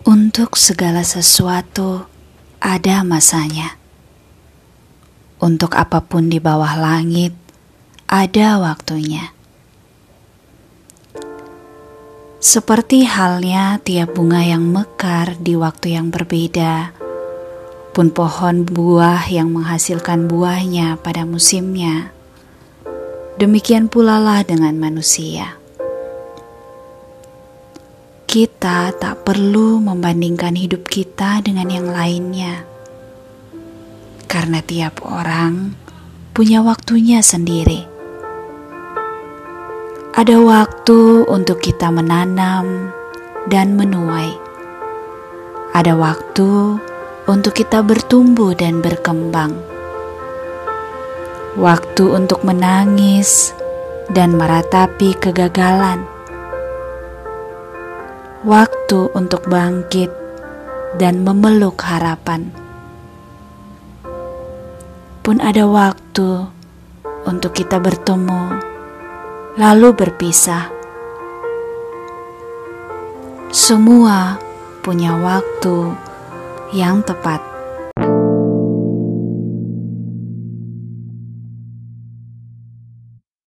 Untuk segala sesuatu ada masanya. Untuk apa pun di bawah langit ada waktunya. Seperti halnya tiap bunga yang mekar di waktu yang berbeda, pun pohon buah yang menghasilkan buahnya pada musimnya. Demikian pula lah dengan manusia kita tak perlu membandingkan hidup kita dengan yang lainnya, karena tiap orang punya waktunya sendiri. Ada waktu untuk kita menanam dan menuai, ada waktu untuk kita bertumbuh dan berkembang, waktu untuk menangis dan meratapi kegagalan waktu untuk bangkit dan memeluk harapan. Pun ada waktu untuk kita bertemu, lalu berpisah. Semua punya waktu yang tepat.